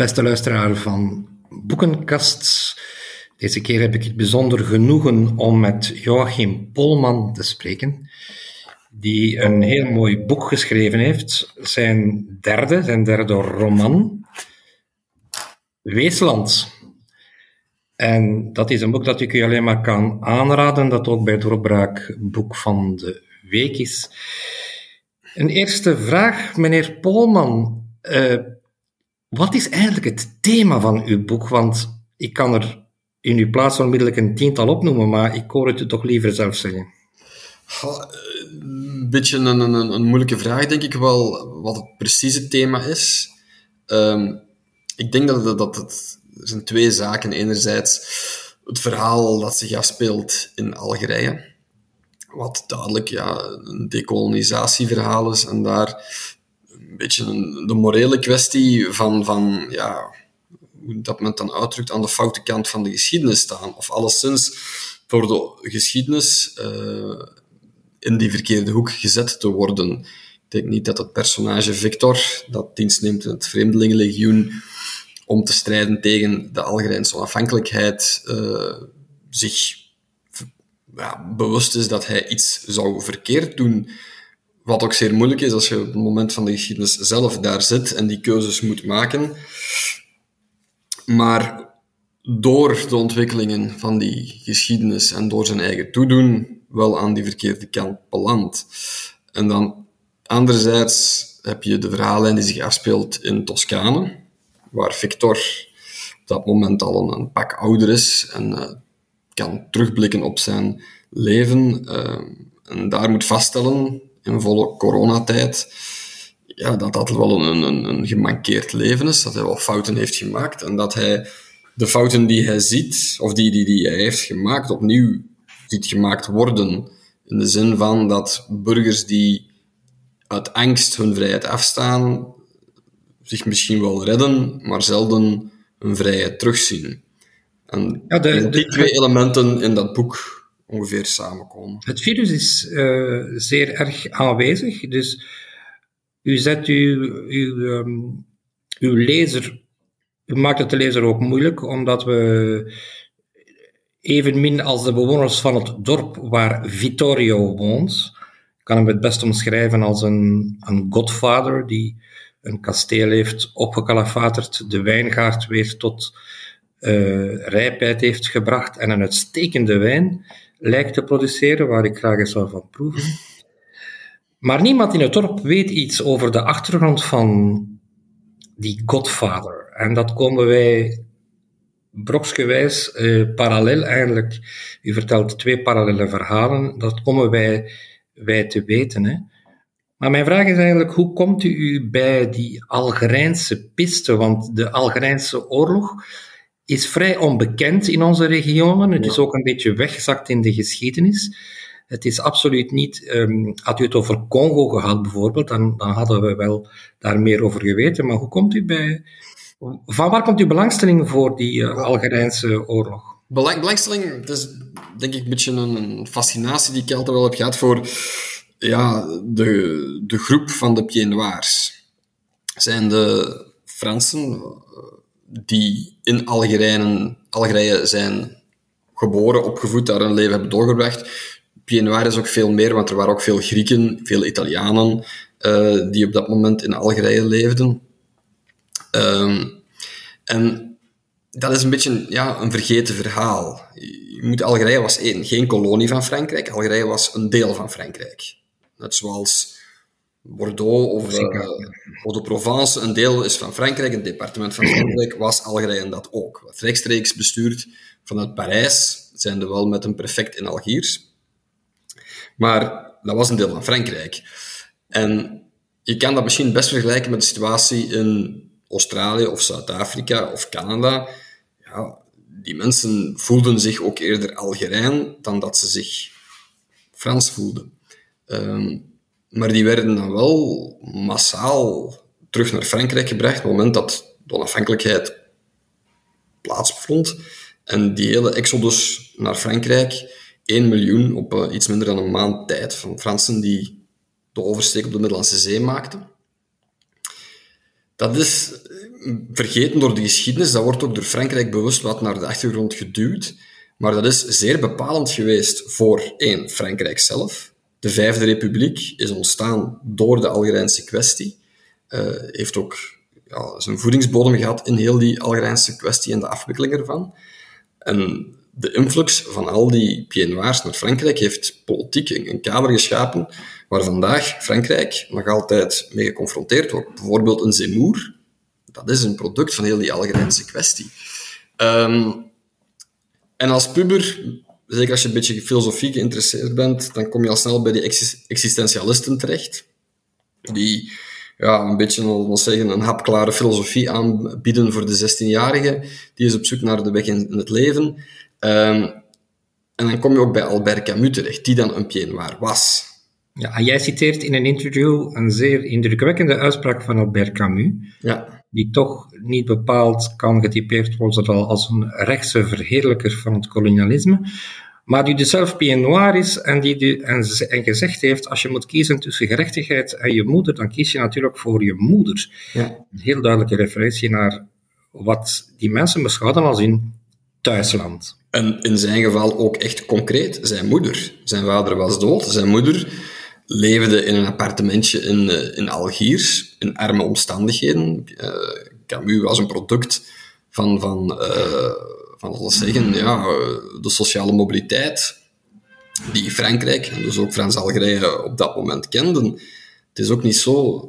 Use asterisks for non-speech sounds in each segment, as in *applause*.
beste luisteraar van Boekenkast. Deze keer heb ik het bijzonder genoegen om met Joachim Polman te spreken, die een heel mooi boek geschreven heeft. Zijn derde, zijn derde roman, Weesland. En dat is een boek dat ik u alleen maar kan aanraden, dat ook bij doorbraak boek van de week is. Een eerste vraag, meneer Polman. Uh, wat is eigenlijk het thema van uw boek? Want ik kan er in uw plaats onmiddellijk een tiental opnoemen, maar ik hoor het u toch liever zelf zeggen. een beetje een, een, een, moeilijke vraag, denk ik wel, wat het precieze thema is. Um, ik denk dat, dat het, zijn twee zaken. Enerzijds het verhaal dat zich afspeelt in Algerije, wat duidelijk ja, een decolonisatieverhaal is, en daar een beetje de morele kwestie van, van ja, hoe dat men dan uitdrukt, aan de foute kant van de geschiedenis staan. Of alleszins voor de geschiedenis uh, in die verkeerde hoek gezet te worden. Ik denk niet dat het personage Victor, dat dienst neemt in het Vreemdelingenlegioen om te strijden tegen de Algerijnse onafhankelijkheid, uh, zich ja, bewust is dat hij iets zou verkeerd doen. Wat ook zeer moeilijk is als je op het moment van de geschiedenis zelf daar zit en die keuzes moet maken. Maar door de ontwikkelingen van die geschiedenis en door zijn eigen toedoen wel aan die verkeerde kant belandt. En dan anderzijds heb je de verhaallijn die zich afspeelt in Toscane, waar Victor op dat moment al een, pak ouder is en uh, kan terugblikken op zijn leven. Uh, en daar moet vaststellen in volle coronatijd, ja, dat dat wel een, een, een gemankeerd leven is, dat hij wel fouten heeft gemaakt en dat hij de fouten die hij ziet, of die, die, die hij heeft gemaakt, opnieuw ziet gemaakt worden. In de zin van dat burgers die uit angst hun vrijheid afstaan, zich misschien wel redden, maar zelden hun vrijheid terugzien. En ja, de, die twee elementen in dat boek ongeveer samenkomen. Het virus is uh, zeer erg aanwezig, dus u zet uw, uw, um, uw lezer, u maakt het de lezer ook moeilijk, omdat we evenmin als de bewoners van het dorp waar Vittorio woont, kan hem het best omschrijven als een, een godfather die een kasteel heeft opgekalafaterd, de wijngaard weer tot uh, rijpheid heeft gebracht en een uitstekende wijn lijkt te produceren, waar ik graag eens zou van proeven. *laughs* Maar niemand in het dorp weet iets over de achtergrond van die Godfather. En dat komen wij broksgewijs, eh, parallel eigenlijk, u vertelt twee parallele verhalen, dat komen wij, wij te weten. Hè. Maar mijn vraag is eigenlijk, hoe komt u bij die Algerijnse piste? Want de Algerijnse oorlog is vrij onbekend in onze regionen. Het is ook een beetje weggezakt in de geschiedenis. Het is absoluut niet. Um, had u het over Congo gehad bijvoorbeeld, dan, dan hadden we wel daar meer over geweten. Maar hoe komt u bij. Van waar komt uw belangstelling voor die uh, Algerijnse oorlog? Belang, belangstelling, het is denk ik een beetje een, fascinatie die ik altijd wel heb gehad voor ja, de, de groep van de Pieds Noirs. Zijn de Fransen, die in Algerije, Algerije zijn geboren, opgevoed, daar een leven hebben doorgebracht. Pieds is ook veel meer, want er waren ook veel Grieken, veel Italianen, uh, die op dat moment in Algerije leefden. Um, en dat is een beetje ja, een vergeten verhaal. Je moet, Algerije was één, geen kolonie van Frankrijk. Algerije was een deel van Frankrijk. Net zoals Bordeaux of, uh, of de Provence een deel is van Frankrijk, een departement van Frankrijk, was Algerije dat ook. Wat rechtstreeks bestuurd vanuit Parijs, zijn er wel met een prefect in Algiers. Maar dat was een deel van Frankrijk. En je kan dat misschien best vergelijken met de situatie in Australië of Zuid-Afrika of Canada. Ja, die mensen voelden zich ook eerder Algerijn dan dat ze zich Frans voelden. Um, maar die werden dan wel massaal terug naar Frankrijk gebracht op het moment dat de onafhankelijkheid plaatsvond. En die hele exodus naar Frankrijk, 1 miljoen op uh, iets minder dan een maand tijd van Fransen die de oversteek op de Middellandse Zee maakten. Dat is vergeten door de geschiedenis. Dat wordt ook door Frankrijk bewust wat naar de achtergrond geduwd. Maar dat is zeer bepalend geweest voor, één, Frankrijk zelf. De Vijfde Republiek is ontstaan door de Algerijnse kwestie. Uh, heeft ook ja, zijn voedingsbodem gehad in heel die Algerijnse kwestie en de afwikkeling ervan. En de influx van al die Pieds Noirs naar Frankrijk heeft politiek een kader geschapen waar vandaag Frankrijk nog altijd mee geconfronteerd wordt. Bijvoorbeeld een Zemmour, dat is een product van heel die Algerijnse kwestie. Um, en als puber, zeker als je een beetje filosofie geïnteresseerd bent, dan kom je al snel bij die existentialisten terecht. Die ja, een beetje zeggen, een hapklare filosofie aanbieden voor de 16-jarige. Die is op zoek naar de weg in, het leven. Um, en dan kom je ook bij Albert Camus terecht, die dan een Pied Noir was. Ja, en jij citeert in een interview een zeer indrukwekkende uitspraak van Albert Camus. Ja die toch niet bepaald kan getypeerd worden als een rechtse verheerlijker van het kolonialisme, maar die dus zelf Noir is en die en, en gezegd heeft, als je moet kiezen tussen gerechtigheid en je moeder, dan kies je natuurlijk voor je moeder. Ja. Een heel duidelijke referentie naar wat die mensen beschouwen als hun thuisland. En in zijn geval ook echt concreet, zijn moeder. Zijn vader was dood, zijn moeder leefde in een appartementje in, uh, in Algiers, in arme omstandigheden. Uh, Camus was een product van, van, uh, van laten we zeggen, ja, de sociale mobiliteit die Frankrijk en dus ook Frans-Algerije op dat moment kenden. Het is ook niet zo...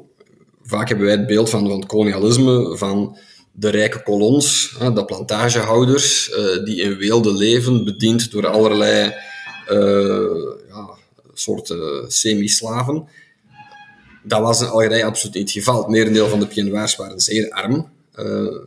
Vaak hebben wij het beeld van, van het kolonialisme, van de rijke kolons, de plantagehouders, die in weelde leven, bediend door allerlei uh, semi-slaven. Dat was in Algerije absoluut niet het geval. Het merendeel van de Pieds waren zeer arm, uh,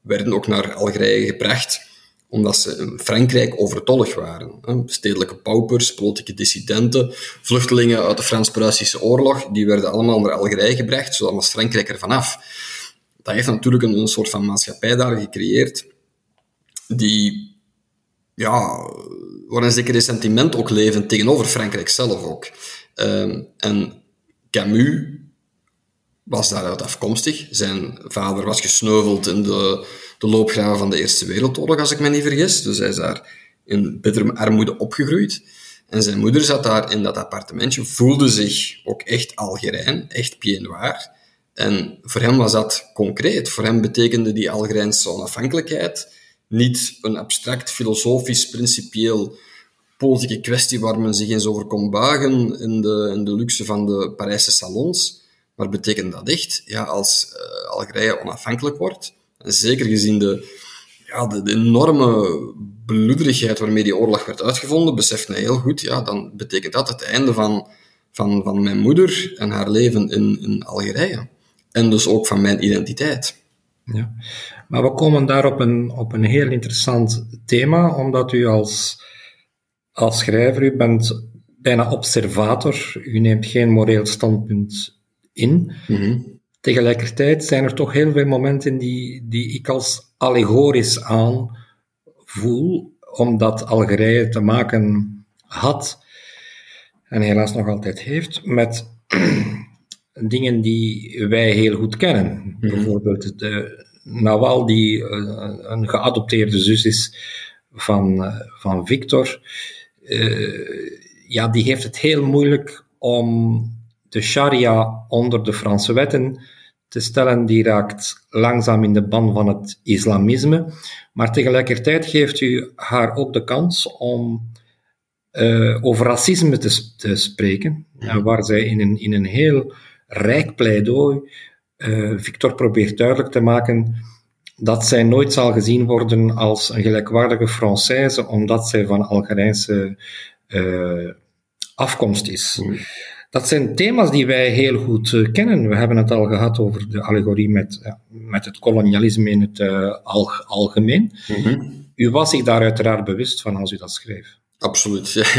werden ook naar Algerije gebracht omdat ze in Frankrijk overtollig waren. Stedelijke paupers, politieke dissidenten, vluchtelingen uit de Frans-Pruisische oorlog, die werden allemaal naar Algerije gebracht, zodat was Frankrijk er vanaf. Dat heeft natuurlijk een, een soort van maatschappij daar gecreëerd, die ja, waar een zeker sentiment ook leven tegenover Frankrijk zelf ook. Um, en Camus was daaruit afkomstig. Zijn vader was gesneuveld in de, de loopgraven van de Eerste Wereldoorlog, als ik me niet vergis. Dus hij is daar in bittere armoede opgegroeid. En zijn moeder zat daar in dat appartementje, voelde zich ook echt Algerijn, echt pied noir. En voor hem was dat concreet. Voor hem betekende die Algerijnse onafhankelijkheid niet een abstract, filosofisch, principieel politieke kwestie waar men zich eens over kon buigen in de, in de luxe van de Parijse salons. Maar betekent dat echt, ja, als uh, Algerije onafhankelijk wordt, en zeker gezien de, ja, de, enorme bloederigheid waarmee die oorlog werd uitgevonden, beseft hij heel goed, ja, dan betekent dat het einde van, van, van mijn moeder en haar leven in, in Algerije. En dus ook van mijn identiteit. Ja. Maar we komen daar op een, op een heel interessant thema, omdat u als, als schrijver, u bent bijna observator, u neemt geen moreel standpunt in. Mm Tegelijkertijd zijn er toch heel veel momenten die, die ik als allegorisch aanvoel, omdat Algerije te maken had, en helaas nog altijd heeft, met dingen die wij heel goed kennen. Mhm. Bijvoorbeeld de Nawal, die uh, een geadopteerde zus is van, uh, van Victor, uh, ja, die heeft het heel moeilijk om de sharia onder de Franse wetten te stellen. Die raakt langzaam in de ban van het islamisme. Maar tegelijkertijd geeft u haar ook de kans om over racisme te, te spreken, waar zij in een, in een heel rijk pleidooi uh, Victor probeert duidelijk te maken dat zij nooit zal gezien worden als een gelijkwaardige Française, omdat zij van Algerijnse uh, afkomst is. Mm. Dat zijn thema's die wij heel goed uh, kennen. We hebben het al gehad over de allegorie met, met het kolonialisme in het al, algemeen. Mm -hmm. U was zich daar uiteraard bewust van als u dat schreef. Absoluut. *laughs*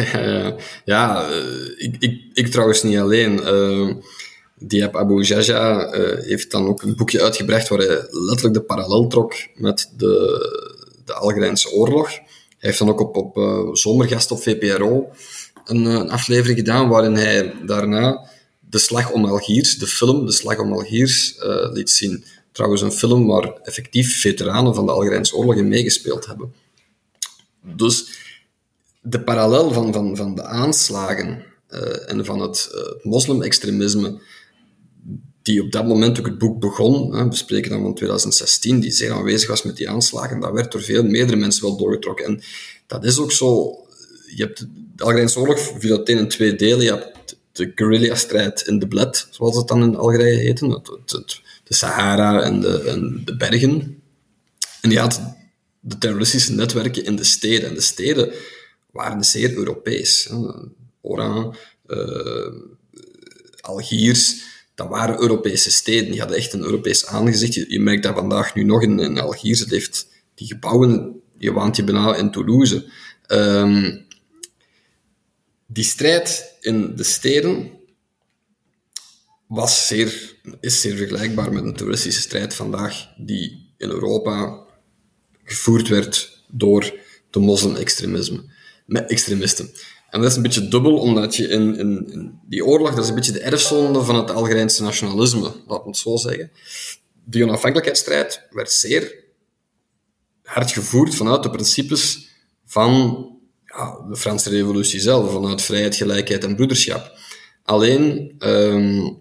ja, ik, ik, ik trouwens niet alleen. Diab Abu Jaja uh, heeft dan ook een boekje uitgebracht waar hij letterlijk de parallel trok met de, de Algerijnse oorlog. Hij heeft dan ook op, op uh, Zomergast op VPRO een, eh, een, aflevering gedaan waarin hij daarna de Slag om Algiers, de film De Slag om Algiers, liet zien. Trouwens, een film waar effectief veteranen van de Algerijnse oorlog in meegespeeld hebben. Dus de parallel van, van, van de aanslagen en van het, het moslim-extremisme, die op dat moment ook het boek begon, we spreken dan van 2016, die zeer aanwezig was met die aanslagen, dat werd door veel meerdere mensen wel doorgetrokken. En dat is ook zo. Je hebt de Algerijnse oorlog viel in twee delen. Je hebt de guerrilla-strijd in de Bled, zoals het dan in Algerije heette, de Sahara en de, en de bergen. En je had de terroristische netwerken in de steden. En de steden waren zeer Europees. Oran, uh, Algiers, dat waren Europese steden. Die hadden echt een Europees aangezicht. Je, merkt dat vandaag nu nog in, in Algiers. Het heeft die gebouwen, je waant je bijna in Toulouse. Um, die strijd in de steden was zeer, is zeer vergelijkbaar met een toeristische strijd vandaag die in gevoerd werd door de moslim-extremisten. En dat is een beetje dubbel, omdat je in, in, in, die oorlog, dat is een beetje de erfzonde van het Algerijnse nationalisme, laat het zo zeggen. Die onafhankelijkheidsstrijd werd zeer hard gevoerd vanuit de principes van ja, de Franse revolutie zelf, vanuit vrijheid, gelijkheid en broederschap. Alleen, um,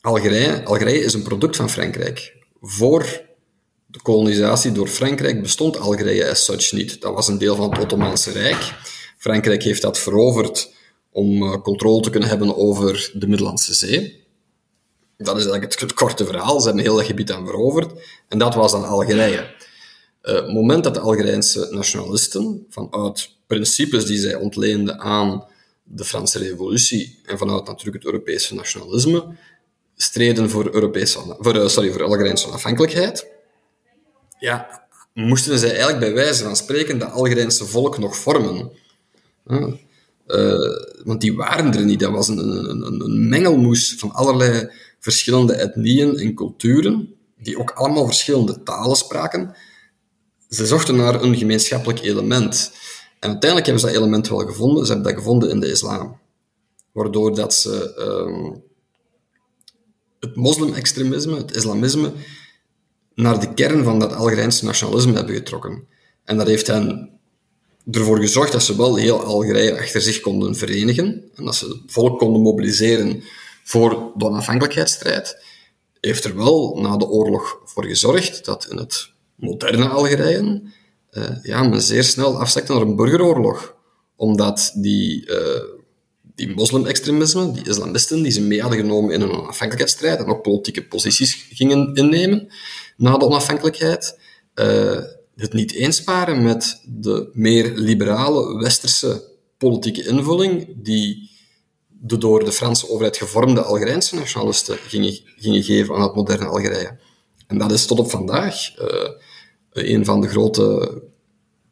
Algerije, Algerije is een product van Frankrijk. Voor de kolonisatie door Frankrijk bestond Algerije as such niet. Dat was een deel van het Ottomaanse Rijk. Frankrijk heeft dat veroverd om uh, controle te kunnen hebben over de Middellandse Zee. Dat is eigenlijk het, het korte verhaal. Ze hebben heel dat gebied dan veroverd. En dat was dan Algerije. Uh, het moment dat de Algerijnse nationalisten vanuit principes die zij ontleenden aan de Franse revolutie en vanuit natuurlijk het Europese nationalisme, streden voor, Europese, voor, uh, sorry, voor Algerijnse onafhankelijkheid, ja, moesten zij eigenlijk bij wijze van spreken dat Algerijnse volk nog vormen. Uh, want die waren er niet. Dat was een, een, een mengelmoes van allerlei verschillende etnieën en culturen, die ook allemaal verschillende talen spraken. Ze zochten naar een gemeenschappelijk element. En uiteindelijk hebben ze dat element wel gevonden. Ze hebben dat gevonden in de islam. Waardoor dat ze um, het moslim-extremisme, het islamisme, naar de kern van dat Algerijnse nationalisme hebben getrokken. En dat heeft hen ervoor gezorgd dat ze wel heel Algerije achter zich konden verenigen en dat ze het volk konden mobiliseren voor de onafhankelijkheidsstrijd. Heeft er wel na de oorlog voor gezorgd dat in het moderne Algerije uh, ja, men zeer snel afzakte naar een burgeroorlog. Omdat die, uh, die moslim-extremisme, die islamisten, die ze mee hadden genomen in een onafhankelijkheidsstrijd en ook politieke posities gingen innemen na de onafhankelijkheid, uh, het niet eens waren met de meer liberale westerse politieke invulling die de door de Franse overheid gevormde Algerijnse nationalisten gingen, gingen geven aan het moderne Algerije. En dat is tot op vandaag een van de grote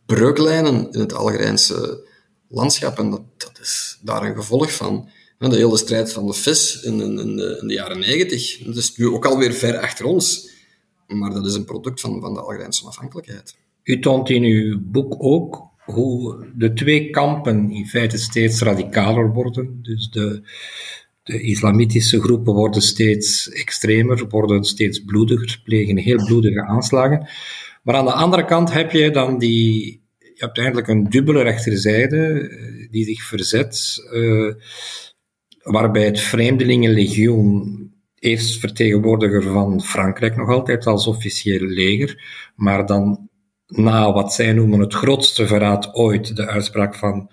breuklijnen in het Algerijnse landschap. En dat, dat is daar een gevolg van. De hele strijd van de vis in, in, in, de, in de, jaren negentig. Dat is nu ook alweer ver achter ons. Maar dat is een product van, van de Algerijnse onafhankelijkheid. U toont in uw boek ook hoe de twee kampen in feite steeds radicaler worden. Dus de, de islamitische groepen worden steeds extremer, worden steeds bloediger, plegen heel bloedige aanslagen. Maar aan de andere kant heb je dan die, je hebt eigenlijk een dubbele rechterzijde eh, die zich verzet, uh, waarbij het Vreemdelingenlegioen eerst vertegenwoordiger van Frankrijk nog altijd als officieel leger, maar dan na wat zij noemen het grootste verraad ooit, de uitspraak van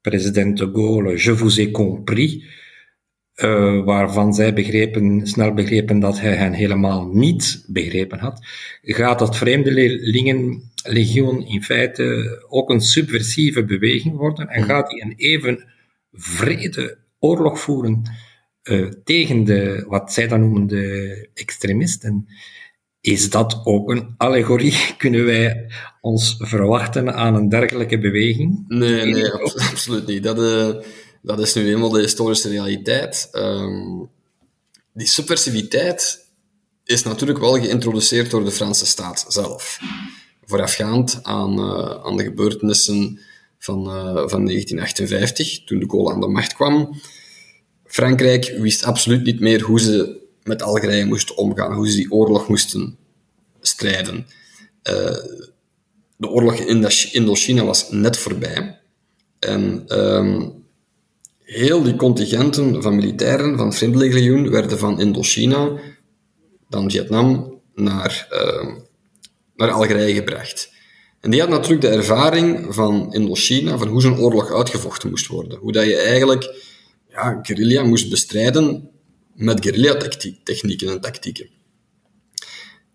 president de Gaulle, je vous ai compris, uh, waarvan zij begrepen, snel begrepen dat hij hen helemaal niet begrepen had, gaat dat Vreemdelingenlegioen in feite ook een subversieve beweging worden en hmm. gaat hij een even vrede oorlog voeren uh, tegen de, wat zij dan noemen de extremisten. Is dat ook een allegorie? *laughs* Kunnen wij ons verwachten aan een dergelijke beweging? Nee, nee, *laughs* absoluut niet. Dat, uh, dat is nu eenmaal de historische realiteit. Um, die subversiviteit is natuurlijk wel geïntroduceerd door de Franse staat zelf. Voorafgaand aan, uh, aan de gebeurtenissen van, uh, van 1958, toen de Gaulle aan de macht kwam. Frankrijk wist absoluut niet meer hoe ze met Algerije moesten omgaan, hoe ze die oorlog moesten strijden. Uh, de oorlog in Indochina was net voorbij. En um, heel die contingenten van militairen van het Vreemdelingenlegioen werden van Indochina, dan Vietnam, naar, uh, naar Algerije gebracht. En die had natuurlijk de ervaring van Indochina, van hoe zo'n oorlog uitgevochten moest worden. Hoe dat je eigenlijk ja, guerrilla moest bestrijden met guerrilla-technieken en tactieken.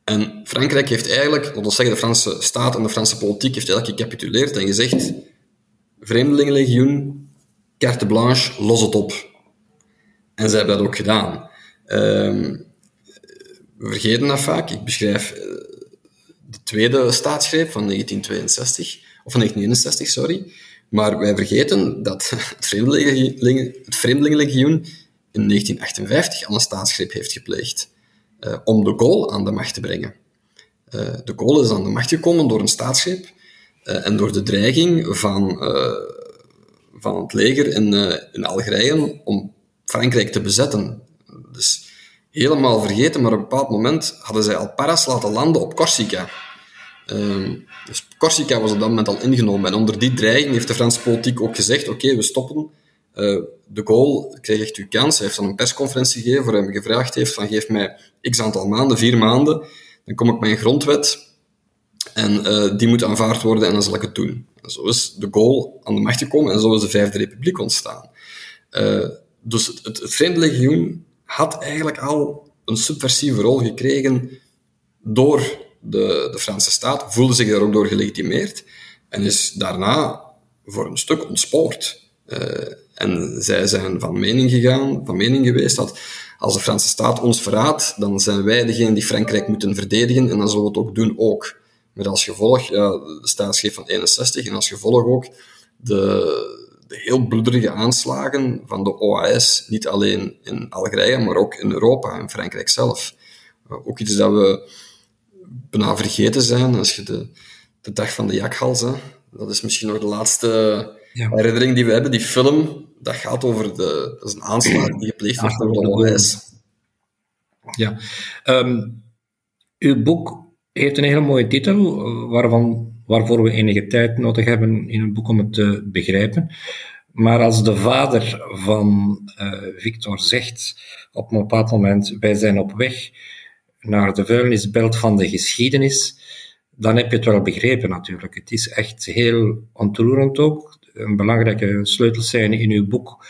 En Frankrijk heeft eigenlijk, laten we zeggen, de Franse staat en de Franse politiek heeft eigenlijk gecapituleerd en gezegd: Vreemdelingenlegioen, carte blanche, los het op. En ze hebben dat ook gedaan. Ehm, we vergeten dat vaak. Ik beschrijf eh, de tweede staatsgreep van 1962, of van 1961, sorry. Maar wij vergeten dat het Vreemdelingenlegioen in 1958 al een staatsgreep heeft gepleegd uh, om de Gaulle aan de macht te brengen. Uh, de Gaulle is aan de macht gekomen door een staatsgreep uh, en door de dreiging van, van het leger in, in Algerije om Frankrijk te bezetten. Dus helemaal vergeten, maar op een bepaald moment hadden zij al paras laten landen op Corsica. Ehm, dus Corsica was op dat moment al ingenomen. En onder die dreiging heeft de Franse politiek ook gezegd: oké, we stoppen. Uh, de Gaulle kreeg echt uw kans. Hij heeft dan een persconferentie gegeven waar hij hem gevraagd heeft: van, geef mij x aantal maanden, vier maanden, dan kom ik een grondwet en uh, die moet aanvaard worden en dan zal ik het doen. En zo is de Gaulle aan de macht gekomen en zo is de Vijfde Republiek ontstaan. Uh, dus het, het, het Vreemde Legioen had eigenlijk al een subversieve rol gekregen door de, de Franse staat, voelde zich daar ook door gelegitimeerd en is daarna voor een stuk ontspoord. Uh, en zij zijn van mening gegaan, van mening geweest dat als de Franse staat ons verraadt, dan zijn wij degene die Frankrijk moeten verdedigen en dan zullen we het ook doen ook. Met als gevolg de staatsgreep van 61 en als gevolg ook de, de heel bloederige aanslagen van de OAS, niet alleen in Algerije, maar ook in Europa en Frankrijk zelf. Ook iets dat we bijna vergeten zijn, als je de, de dag van de jakhals, hè, dat is misschien nog de laatste ja. herinnering die we hebben, die film, dat gaat over de, dat is een aanslag die gepleegd wordt door de OS. Ja. Um, uw boek heeft een hele mooie titel, waarvan, waarvoor we enige tijd nodig hebben in een boek om het te begrijpen. Maar als de vader van uh, Victor zegt op een bepaald moment, wij zijn op weg naar de vuilnisbelt van de geschiedenis, dan heb je het wel begrepen natuurlijk. Het is echt heel ontroerend ook. Een belangrijke sleutelscène in uw boek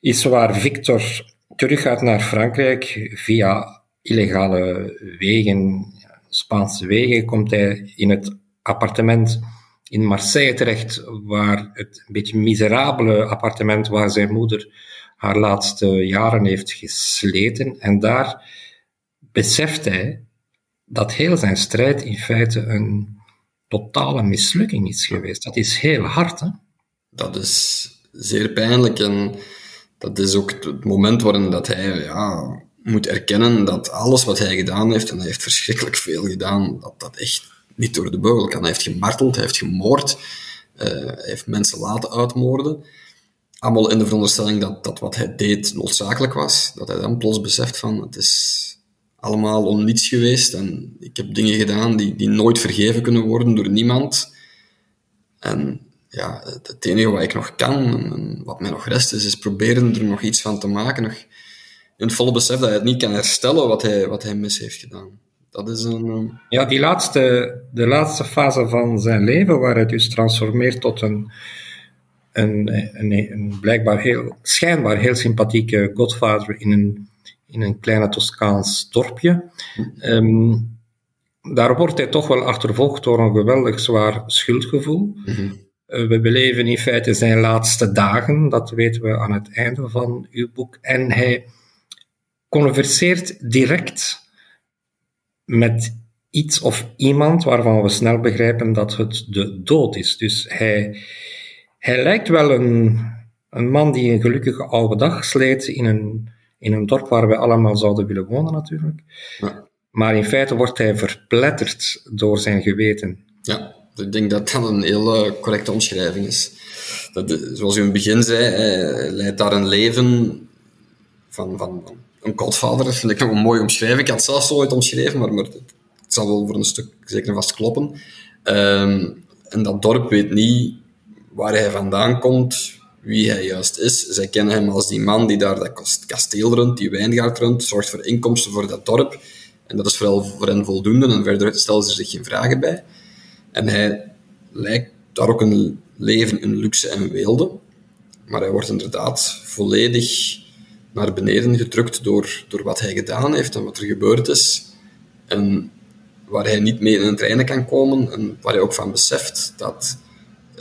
is waar Victor teruggaat naar Frankrijk via illegale wegen, Spaanse wegen, komt hij in het appartement in Marseille terecht, waar het een beetje miserabele appartement waar zijn moeder haar laatste jaren heeft gesleten. En daar beseft hij dat heel zijn strijd in feite een totale mislukking is geweest. Dat is heel hard, hè? Dat is zeer pijnlijk en dat is ook het moment waarin dat hij ja, moet erkennen dat alles wat hij gedaan heeft, en hij heeft verschrikkelijk veel gedaan, dat dat echt niet door de beugel kan. Hij heeft gemarteld, hij heeft gemoord, uh, hij heeft mensen laten uitmoorden. Allemaal in de veronderstelling dat, dat wat hij deed noodzakelijk was. Dat hij dan plots beseft van, het is allemaal om niets geweest. En ik heb dingen gedaan die, die nooit vergeven kunnen worden door niemand. En ja, het enige wat ik nog kan en wat mij nog rest is, is proberen er nog iets van te maken. Nog in het volle besef dat hij het niet kan herstellen wat hij, wat hij mis heeft gedaan. Dat is een... Ja, die laatste, de laatste fase van zijn leven, waar hij dus transformeert tot een, een, een, een blijkbaar heel, schijnbaar heel sympathieke godvader in een in een kleine Toscaans dorpje. Um, daar wordt hij toch wel achtervolgd door een geweldig zwaar schuldgevoel. Mm we beleven in feite zijn laatste dagen, dat weten we aan het einde van uw boek. En hij converseert direct met iets of iemand waarvan we snel begrijpen dat het de dood is. Dus hij, hij lijkt wel een, een man die een gelukkige oude dag sleet in een in een dorp waar wij allemaal zouden willen wonen natuurlijk. Ja. Maar in feite wordt hij verpletterd door zijn geweten. Ja, ik denk dat dat een heel correcte omschrijving is. Dat, zoals u in het begin zei, hij leidt daar een leven van, van, een godvader vind ik nog een mooi omschrijving. Ik had het zelf zo ooit omschreven, maar, maar het zal wel voor een stuk zeker vast kloppen. Ehm, en dat dorp weet niet waar hij vandaan komt, wie hij juist is. Zij kennen hem als die man die daar dat kasteel runt, die wijngaard runt, zorgt voor inkomsten voor dat dorp. En dat is vooral voor hen voldoende, en verder stellen ze zich geen vragen bij. En hij lijkt daar ook een leven in luxe en weelde. Maar hij wordt inderdaad volledig naar beneden gedrukt door, door wat hij gedaan heeft en wat er gebeurd is. En waar hij niet mee in het reinen kan komen en waar hij ook van beseft dat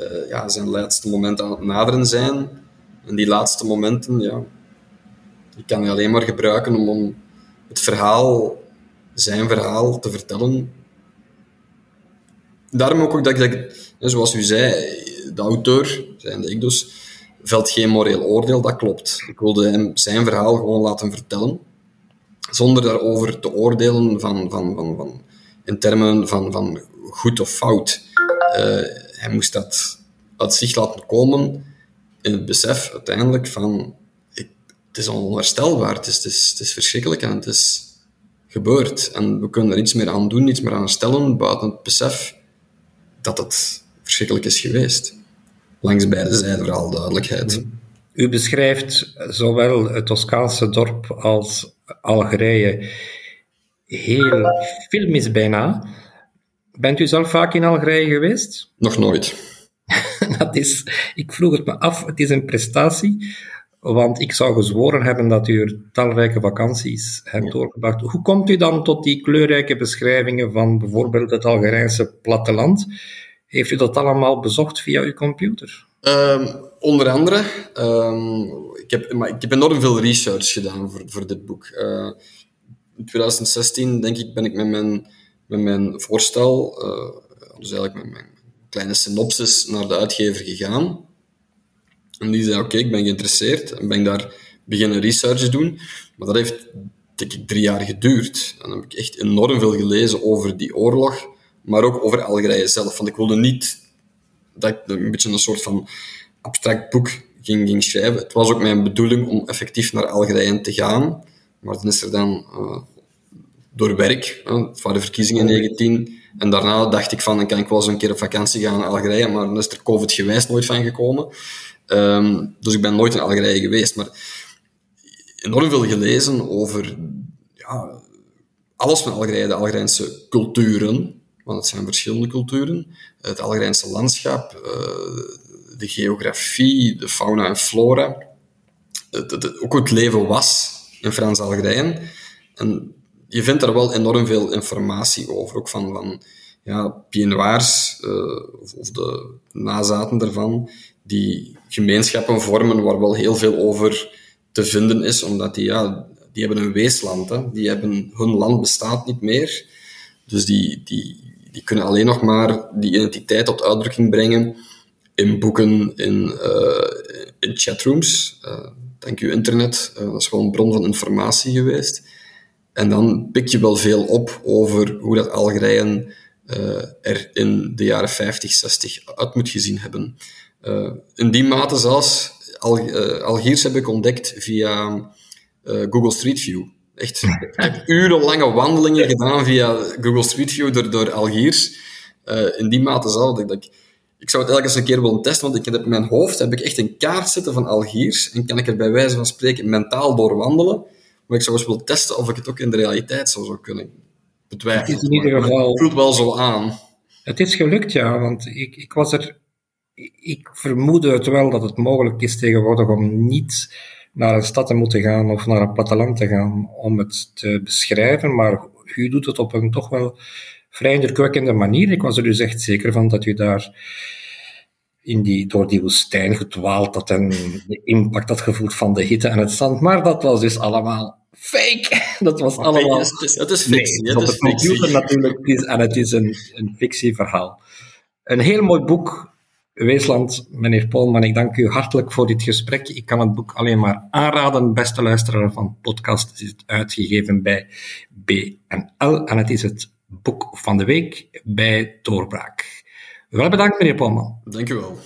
uh, ja, zijn laatste momenten aan het naderen zijn. En die laatste momenten, ja, die kan hij alleen maar gebruiken om, om het verhaal, zijn verhaal, te vertellen. Daarom ook dat ik, zoals u zei, de auteur, zijn ik dus, velt geen moreel oordeel, dat klopt. Ik wilde hem zijn verhaal gewoon laten vertellen, zonder daarover te oordelen van, van, van, van, in termen van, van goed of fout. Uh, hij moest dat uit zich laten komen in het besef uiteindelijk van het is onherstelbaar, het is, het, is, verschrikkelijk en het is gebeurd. En we kunnen er niets meer aan doen, niets meer aan stellen, buiten het besef dat het verschrikkelijk is geweest. Langs beide zijden, vooral duidelijkheid. U beschrijft zowel het Toscaanse dorp als Algerije heel filmisch bijna. Bent u zelf vaak in Algerije geweest? *laughs* Nog nooit. dat is, ik vroeg het me af, het is een prestatie, want ik zou gezworen hebben dat u er talrijke vakanties hebt doorgebracht. Hoe komt u dan tot die kleurrijke beschrijvingen van bijvoorbeeld het Algerijnse platteland? Heeft u dat allemaal bezocht via uw computer? Um, onder andere. Um, ik, heb, maar ik heb enorm veel research gedaan voor, voor dit boek. Uh, in 2016, denk ik, ben ik met mijn, met mijn voorstel, uh, dus eigenlijk met mijn kleine synopsis naar de uitgever gegaan. En die zei, oké, ik ben geïnteresseerd. En ben ik daar beginnen research doen. Maar dat heeft, denk ik, drie jaar geduurd. En dan heb ik echt enorm veel gelezen over die oorlog, maar ook over Algerije zelf. Want ik wilde niet dat ik een beetje een soort van abstract boek ging, ging schrijven. Het was ook mijn bedoeling om effectief naar Algerije te gaan. Maar dan is er dan uh, door werk, voor de verkiezingen in 19, en daarna dacht ik van, dan kan ik wel eens een keer op vakantie gaan naar Algerije, maar dan is er COVID gewijs nooit van gekomen. Um, dus ik ben nooit in Algerije geweest, maar enorm veel gelezen over ja, alles van Algerije, de Algerijnse culturen, want het zijn verschillende culturen, het Algerijnse landschap, uh, de geografie, de fauna en flora, het, het, ook hoe het leven was in Frans-Algerije. En je vindt daar wel enorm veel informatie over, ook van, van ja, uh, of, de nazaten daarvan, die gemeenschappen vormen waar wel heel veel over te vinden is, omdat die, ja, die hebben een weesland. Hè. Die hebben, hun land bestaat niet meer. Dus die, die, die kunnen alleen nog maar die identiteit tot uitdrukking brengen in boeken, in, in chatrooms. Uh, dank u internet, dat is wel een bron van informatie geweest. En dan pik je wel veel op over hoe dat Algerije uh, er in de jaren 50, 60 uit moet gezien hebben. Uh, in die mate zelfs, Al, uh, Algiers heb ik ontdekt via Google Street View. Echt, ik heb urenlange wandelingen gedaan via Google Street View door, door Algiers. in die mate zelf dat ik, ik zou het eigenlijk eens een keer willen testen, want ik heb in mijn hoofd heb ik echt een kaart zitten van Algiers en kan ik er bij wijze van spreken mentaal door wandelen. Maar ik zou eens willen testen of ik het ook in de realiteit zou, zou kunnen betwijfelen. Het, is in ieder geval, het voelt wel zo aan. Het is gelukt, ja, want ik, ik was er... Ik vermoedde het wel dat het mogelijk is tegenwoordig om niet naar een stad te moeten gaan of naar een platteland te gaan om het te beschrijven, maar u doet het op een toch wel vrij indrukwekkende manier. Ik was er dus echt zeker van dat u daar in die, door die woestijn gedwaald had en de impact had gevoeld van de hitte en het zand. Maar dat was dus allemaal fake. *laughs* Dat was allemaal... Het is, het is fictie. Nee, het is computer natuurlijk is en het is een, een fictieverhaal. Een heel mooi boek, Weesland, meneer Polman. Ik dank u hartelijk voor dit gesprek. Ik kan het boek alleen maar aanraden. Beste luisteraar van podcast, het is uitgegeven bij BNL en het is het boek van de week bij Doorbraak. Wel bedankt, meneer Polman. Dank u wel.